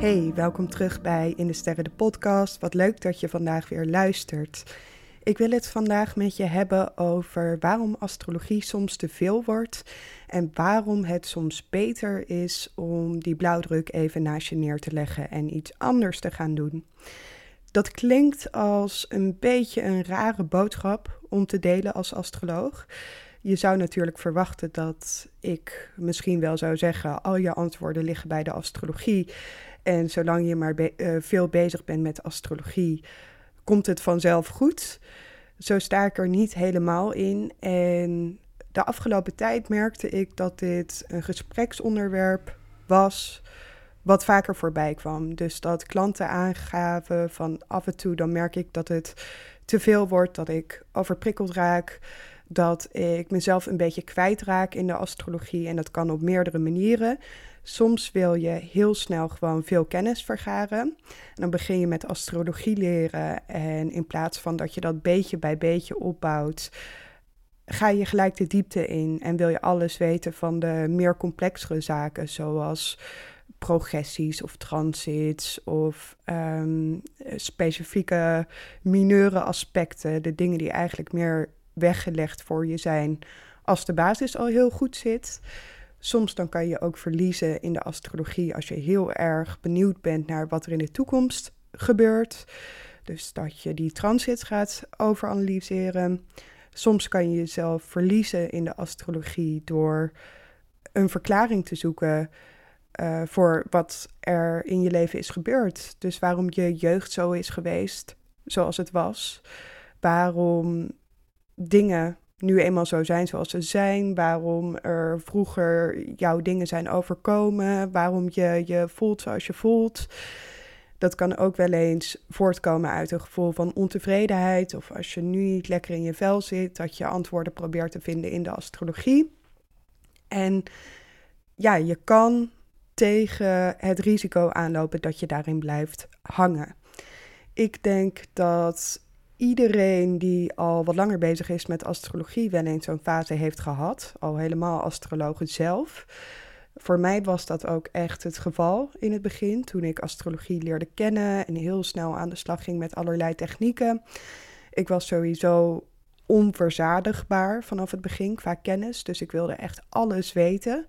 welkom terug bij In de Sterren de podcast. Wat leuk dat je vandaag weer luistert. Ik wil het vandaag met je hebben over waarom astrologie soms te veel wordt en waarom het soms beter is om die blauwdruk even naast je neer te leggen en iets anders te gaan doen. Dat klinkt als een beetje een rare boodschap om te delen als astroloog. Je zou natuurlijk verwachten dat ik misschien wel zou zeggen: al je antwoorden liggen bij de astrologie. En zolang je maar eh, veel bezig bent met astrologie, komt het vanzelf goed. Zo sta ik er niet helemaal in. En de afgelopen tijd merkte ik dat dit een gespreksonderwerp was wat vaker voorbij kwam. Dus dat klanten aangaven van af en toe dan merk ik dat het te veel wordt, dat ik overprikkeld raak, dat ik mezelf een beetje kwijtraak in de astrologie en dat kan op meerdere manieren. Soms wil je heel snel gewoon veel kennis vergaren. En dan begin je met astrologie leren. En in plaats van dat je dat beetje bij beetje opbouwt, ga je gelijk de diepte in. En wil je alles weten van de meer complexere zaken, zoals progressies of transits of ehm, specifieke mineure aspecten. De dingen die eigenlijk meer weggelegd voor je zijn als de basis al heel goed zit. Soms dan kan je ook verliezen in de astrologie als je heel erg benieuwd bent naar wat er in de toekomst gebeurt. Dus dat je die transits gaat overanalyseren. Soms kan je jezelf verliezen in de astrologie door een verklaring te zoeken uh, voor wat er in je leven is gebeurd. Dus waarom je jeugd zo is geweest zoals het was. Waarom dingen nu eenmaal zo zijn zoals ze zijn, waarom er vroeger jouw dingen zijn overkomen, waarom je je voelt zoals je voelt. Dat kan ook wel eens voortkomen uit een gevoel van ontevredenheid of als je nu niet lekker in je vel zit, dat je antwoorden probeert te vinden in de astrologie. En ja, je kan tegen het risico aanlopen dat je daarin blijft hangen. Ik denk dat iedereen die al wat langer bezig is met astrologie wel eens zo'n fase heeft gehad. Al helemaal astrologen zelf. Voor mij was dat ook echt het geval in het begin, toen ik astrologie leerde kennen en heel snel aan de slag ging met allerlei technieken. Ik was sowieso onverzadigbaar vanaf het begin qua kennis, dus ik wilde echt alles weten.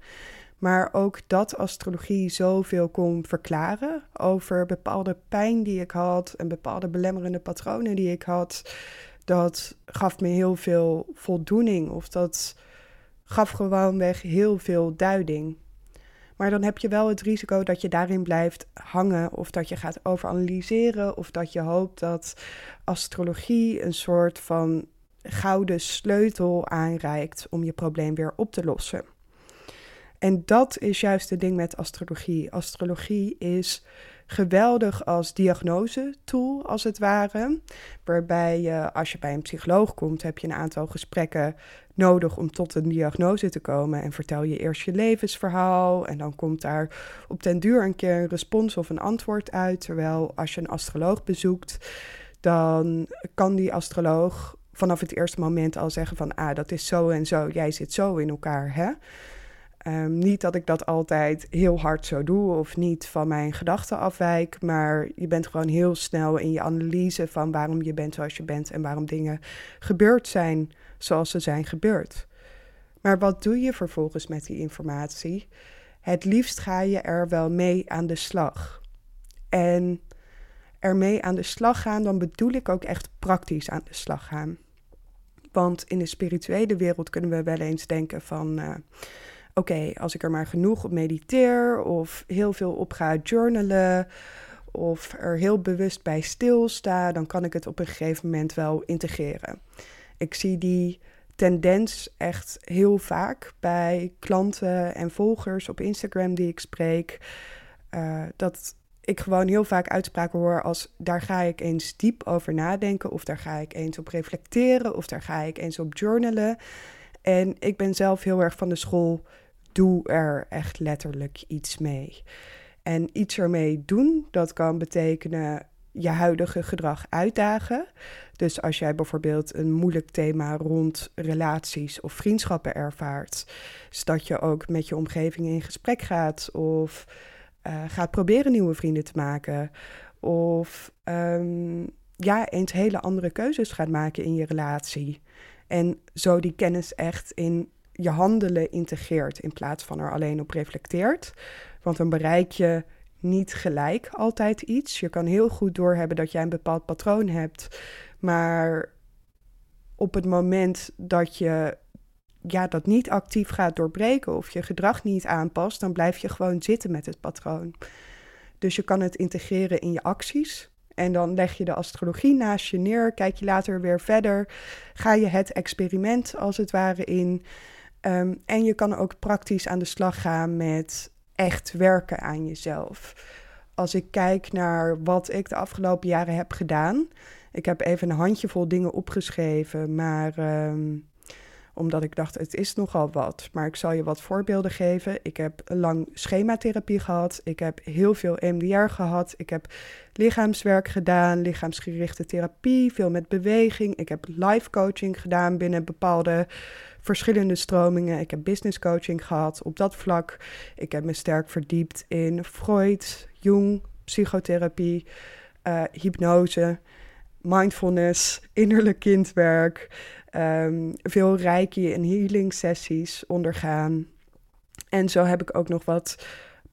Maar ook dat astrologie zoveel kon verklaren over bepaalde pijn die ik had en bepaalde belemmerende patronen die ik had. Dat gaf me heel veel voldoening of dat gaf gewoonweg heel veel duiding. Maar dan heb je wel het risico dat je daarin blijft hangen of dat je gaat overanalyseren of dat je hoopt dat astrologie een soort van gouden sleutel aanreikt om je probleem weer op te lossen. En dat is juist het ding met astrologie. Astrologie is geweldig als diagnosetool, als het ware. Waarbij je, als je bij een psycholoog komt, heb je een aantal gesprekken nodig om tot een diagnose te komen. En vertel je eerst je levensverhaal. En dan komt daar op den duur een keer een respons of een antwoord uit. Terwijl als je een astroloog bezoekt, dan kan die astroloog vanaf het eerste moment al zeggen van ah, dat is zo en zo, jij zit zo in elkaar, hè? Um, niet dat ik dat altijd heel hard zo doe of niet van mijn gedachten afwijk, maar je bent gewoon heel snel in je analyse van waarom je bent zoals je bent en waarom dingen gebeurd zijn zoals ze zijn gebeurd. Maar wat doe je vervolgens met die informatie? Het liefst ga je er wel mee aan de slag. En ermee aan de slag gaan, dan bedoel ik ook echt praktisch aan de slag gaan. Want in de spirituele wereld kunnen we wel eens denken van. Uh, oké, als ik er maar genoeg op mediteer of heel veel op ga journalen of er heel bewust bij stilsta, dan kan ik het op een gegeven moment wel integreren. Ik zie die tendens echt heel vaak bij klanten en volgers op Instagram die ik spreek. Uh, dat ik gewoon heel vaak uitspraken hoor als daar ga ik eens diep over nadenken, of daar ga ik eens op reflecteren, of daar ga ik eens op journalen. En ik ben zelf heel erg van de school doe er echt letterlijk iets mee. En iets ermee doen, dat kan betekenen je huidige gedrag uitdagen. Dus als jij bijvoorbeeld een moeilijk thema rond relaties of vriendschappen ervaart, dus dat je ook met je omgeving in gesprek gaat of uh, gaat proberen nieuwe vrienden te maken. Of um, ja, eens hele andere keuzes gaat maken in je relatie. En zo die kennis echt in je handelen integreert in plaats van er alleen op reflecteert. Want dan bereik je niet gelijk altijd iets. Je kan heel goed doorhebben dat jij een bepaald patroon hebt, maar op het moment dat je ja, dat niet actief gaat doorbreken of je gedrag niet aanpast, dan blijf je gewoon zitten met het patroon. Dus je kan het integreren in je acties. En dan leg je de astrologie naast je neer, kijk je later weer verder, ga je het experiment als het ware in. Ehm, en je kan ook praktisch aan de slag gaan met echt werken aan jezelf. Als ik kijk naar wat ik de afgelopen jaren heb gedaan, ik heb even een handjevol dingen opgeschreven, maar ehm, omdat ik dacht, het is nogal wat. Maar ik zal je wat voorbeelden geven. Ik heb lang schematherapie gehad. Ik heb heel veel MDR gehad. Ik heb lichaamswerk gedaan, lichaamsgerichte therapie, veel met beweging. Ik heb life coaching gedaan binnen bepaalde verschillende stromingen. Ik heb business coaching gehad op dat vlak. Ik heb me sterk verdiept in Freud, Jung, psychotherapie, uh, hypnose, mindfulness, innerlijk kindwerk. Um, veel reiki en healing sessies ondergaan. En zo heb ik ook nog wat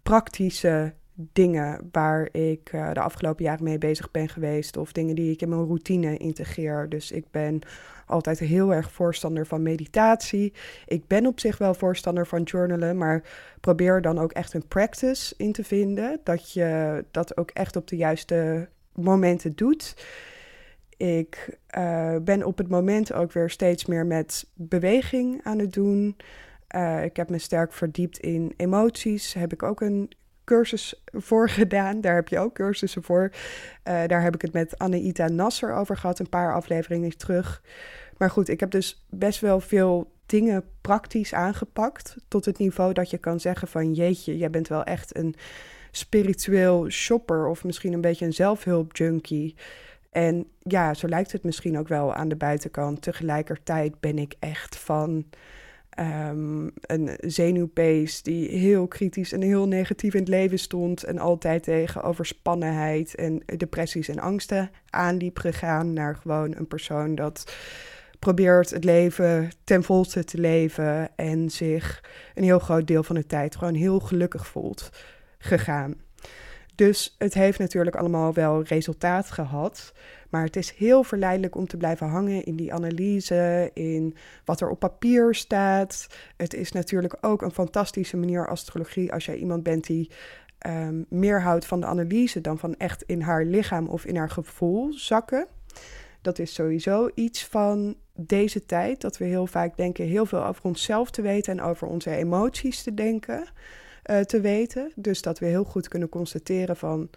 praktische dingen waar ik uh, de afgelopen jaren mee bezig ben geweest. Of dingen die ik in mijn routine integreer. Dus ik ben altijd heel erg voorstander van meditatie. Ik ben op zich wel voorstander van journalen, maar probeer dan ook echt een practice in te vinden. Dat je dat ook echt op de juiste momenten doet. Ik uh, ben op het moment ook weer steeds meer met beweging aan het doen. Uh, ik heb me sterk verdiept in emoties. Heb ik ook een cursus voor gedaan. Daar heb je ook cursussen voor. Uh, daar heb ik het met Anneita Nasser over gehad, een paar afleveringen terug. Maar goed, ik heb dus best wel veel dingen praktisch aangepakt. Tot het niveau dat je kan zeggen van jeetje, jij bent wel echt een spiritueel shopper of misschien een beetje een zelfhulpjunkie. En ja, zo lijkt het misschien ook wel aan de buitenkant. Tegelijkertijd ben ik echt van um, een zenuwpees die heel kritisch en heel negatief in het leven stond. En altijd tegen overspannenheid en depressies en angsten aanliep gegaan. Naar gewoon een persoon dat probeert het leven ten volste te leven. En zich een heel groot deel van de tijd gewoon heel gelukkig voelt gegaan. Dus het heeft natuurlijk allemaal wel resultaat gehad. Maar het is heel verleidelijk om te blijven hangen in die analyse, in wat er op papier staat. Het is natuurlijk ook een fantastische manier astrologie als jij iemand bent die um, meer houdt van de analyse dan van echt in haar lichaam of in haar gevoel zakken. Dat is sowieso iets van deze tijd, dat we heel vaak denken heel veel over onszelf te weten en over onze emoties te denken. Uh, te weten. Dus dat we heel goed kunnen constateren van,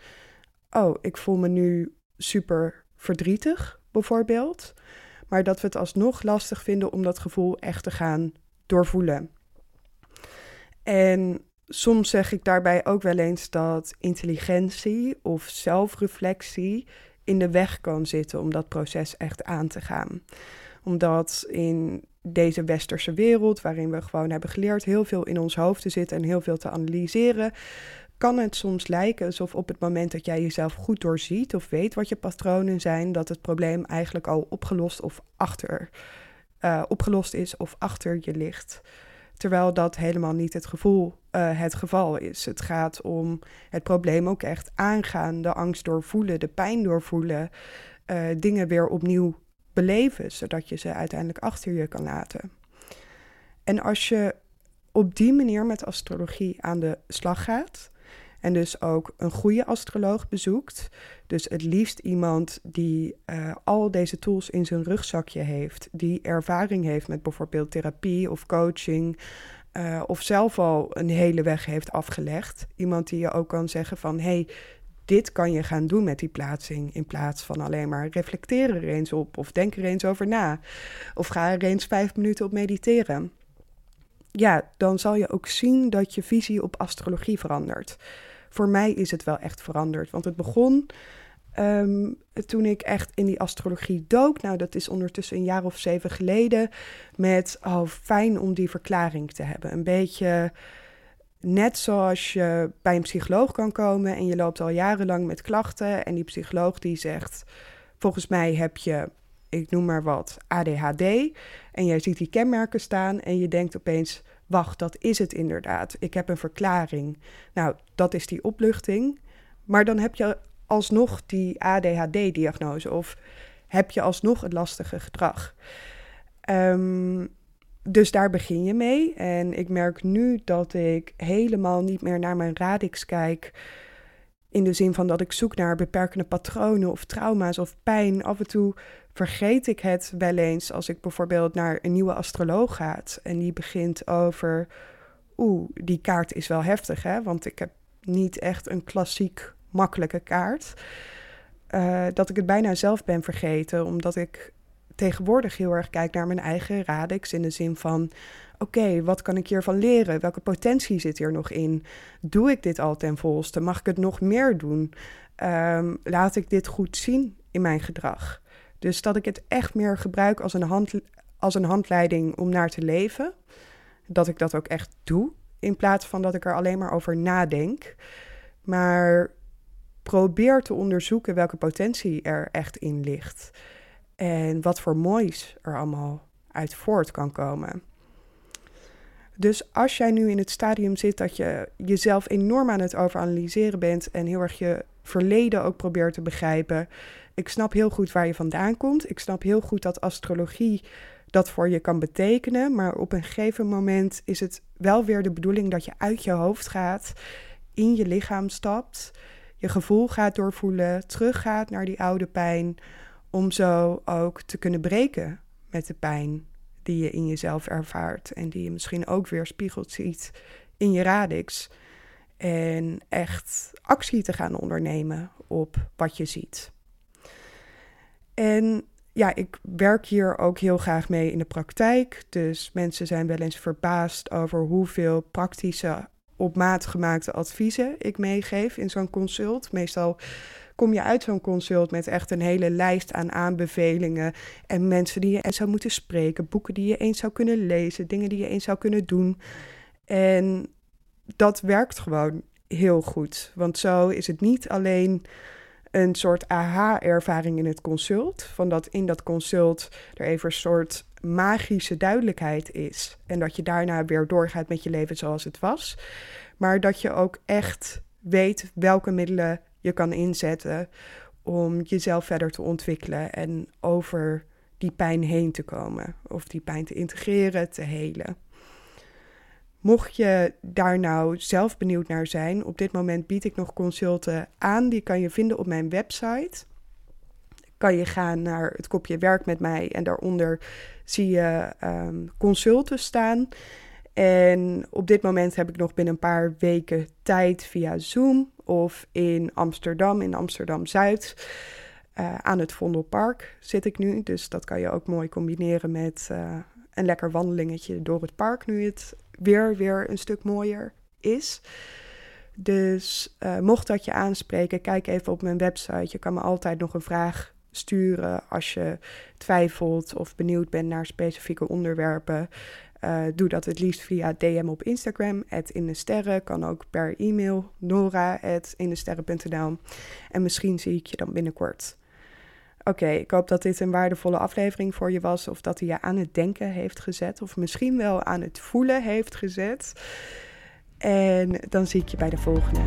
oh, ik voel me nu super verdrietig, bijvoorbeeld. Maar dat we het alsnog lastig vinden om dat gevoel echt te gaan doorvoelen. En soms zeg ik daarbij ook wel eens dat intelligentie of zelfreflectie in de weg kan zitten om dat proces echt aan te gaan. Omdat in deze westerse wereld, waarin we gewoon hebben geleerd heel veel in ons hoofd te zitten en heel veel te analyseren, kan het soms lijken alsof op het moment dat jij jezelf goed doorziet of weet wat je patronen zijn, dat het probleem eigenlijk al opgelost of achter uh, opgelost is of achter je ligt. Terwijl dat helemaal niet het, gevoel, uh, het geval is. Het gaat om het probleem ook echt aangaan, de angst doorvoelen, de pijn doorvoelen, uh, dingen weer opnieuw beleven, zodat je ze uiteindelijk achter je kan laten. En als je op die manier met astrologie aan de slag gaat, en dus ook een goede astroloog bezoekt. Dus het liefst iemand die uh, al deze tools in zijn rugzakje heeft. Die ervaring heeft met bijvoorbeeld therapie of coaching. Uh, of zelf al een hele weg heeft afgelegd. Iemand die je ook kan zeggen van hey, dit kan je gaan doen met die plaatsing. In plaats van alleen maar reflecteren er eens op. Of denk er eens over na. Of ga er eens vijf minuten op mediteren. Ja, dan zal je ook zien dat je visie op astrologie verandert voor mij is het wel echt veranderd. Want het begon um, toen ik echt in die astrologie dook. Nou, dat is ondertussen een jaar of zeven geleden. Met, oh, fijn om die verklaring te hebben. Een beetje Net zoals je bij een psycholoog kan komen en je loopt al jarenlang met klachten en die psycholoog die zegt, volgens mij heb je, ik noem maar wat, ADHD en jij ziet die kenmerken staan en je denkt opeens, wacht, dat is het inderdaad. Ik heb een verklaring. Nou, dat is die opluchting. Maar dan heb je alsnog die ADHD-diagnose of heb je alsnog het lastige gedrag. Um, dus daar begin je mee. En ik merk nu dat ik helemaal niet meer naar mijn radix kijk. In de zin van dat ik zoek naar beperkende patronen of trauma's of pijn. Af en toe vergeet ik het wel eens als ik bijvoorbeeld naar een nieuwe astroloog ga. En die begint over. Oeh, die kaart is wel heftig, hè? Want ik heb niet echt een klassiek makkelijke kaart. Uh, dat ik het bijna zelf ben vergeten, omdat ik tegenwoordig heel erg kijk naar mijn eigen radix in de zin van: oké, wat kan ik hiervan leren? Welke potentie zit hier nog in? Doe ik dit al ten volste? Mag ik het nog meer doen? Um, laat ik dit goed zien in mijn gedrag? Dus dat ik het echt meer gebruik als een, hand, als een handleiding om naar te leven. Dat ik dat ook echt doe, in plaats van dat ik er alleen maar over nadenk. Maar probeer te onderzoeken welke potentie er echt in ligt. En wat voor moois er allemaal uit voort kan komen. Dus als jij nu in het stadium zit dat je jezelf enorm aan het overanalyseren bent en heel erg je verleden ook probeert te begrijpen. Ik snap heel goed waar je vandaan komt. Ik snap heel goed dat astrologie dat voor je kan betekenen. Maar op een gegeven moment is het wel weer de bedoeling dat je uit je hoofd gaat, in je lichaam stapt, je gevoel gaat doorvoelen, teruggaat naar die oude pijn om zo ook te kunnen breken met de pijn die je in jezelf ervaart en die je misschien ook weer spiegelt ziet in je radix. En echt actie te gaan ondernemen op wat je ziet. En ja, ik werk hier ook heel graag mee in de praktijk. Dus mensen zijn wel eens verbaasd over hoeveel praktische op maat gemaakte adviezen ik meegeef in zo'n consult. Meestal kom je uit zo'n consult met echt een hele lijst aan aanbevelingen en mensen die je eens zou moeten spreken, boeken die je eens zou kunnen lezen, dingen die je eens zou kunnen doen. En dat werkt gewoon heel goed, want zo is het niet alleen een soort aha-ervaring in het consult, van dat in dat consult er even een soort magische duidelijkheid is en dat je daarna weer doorgaat met je leven zoals het was, maar dat je ook echt weet welke middelen je kan inzetten om jezelf verder te ontwikkelen en over die pijn heen te komen of die pijn te integreren, te helen. Mocht je daar nou zelf benieuwd naar zijn, op dit moment bied ik nog consulten aan. Die kan je vinden op mijn website. Kan je gaan naar het kopje werk met mij en daaronder zie je um, consulten staan. En op dit moment heb ik nog binnen een paar weken tijd via Zoom of in Amsterdam, in Amsterdam Zuid. Uh, aan het Vondelpark zit ik nu. Dus dat kan je ook mooi combineren met uh, een lekker wandelingetje door het park. Nu het weer, weer een stuk mooier is. Dus uh, mocht dat je aanspreken, kijk even op mijn website. Je kan me altijd nog een vraag sturen als je twijfelt of benieuwd bent naar specifieke onderwerpen. Uh, doe dat het liefst via DM op Instagram, in de sterren. Kan ook per e-mail, nora.indesterren.nl. En misschien zie ik je dan binnenkort. Oké, ik hoop dat dit een waardevolle aflevering voor je was. Of dat hij je aan het denken heeft gezet. Of misschien wel aan het voelen heeft gezet. En dan zie ik je bij de volgende.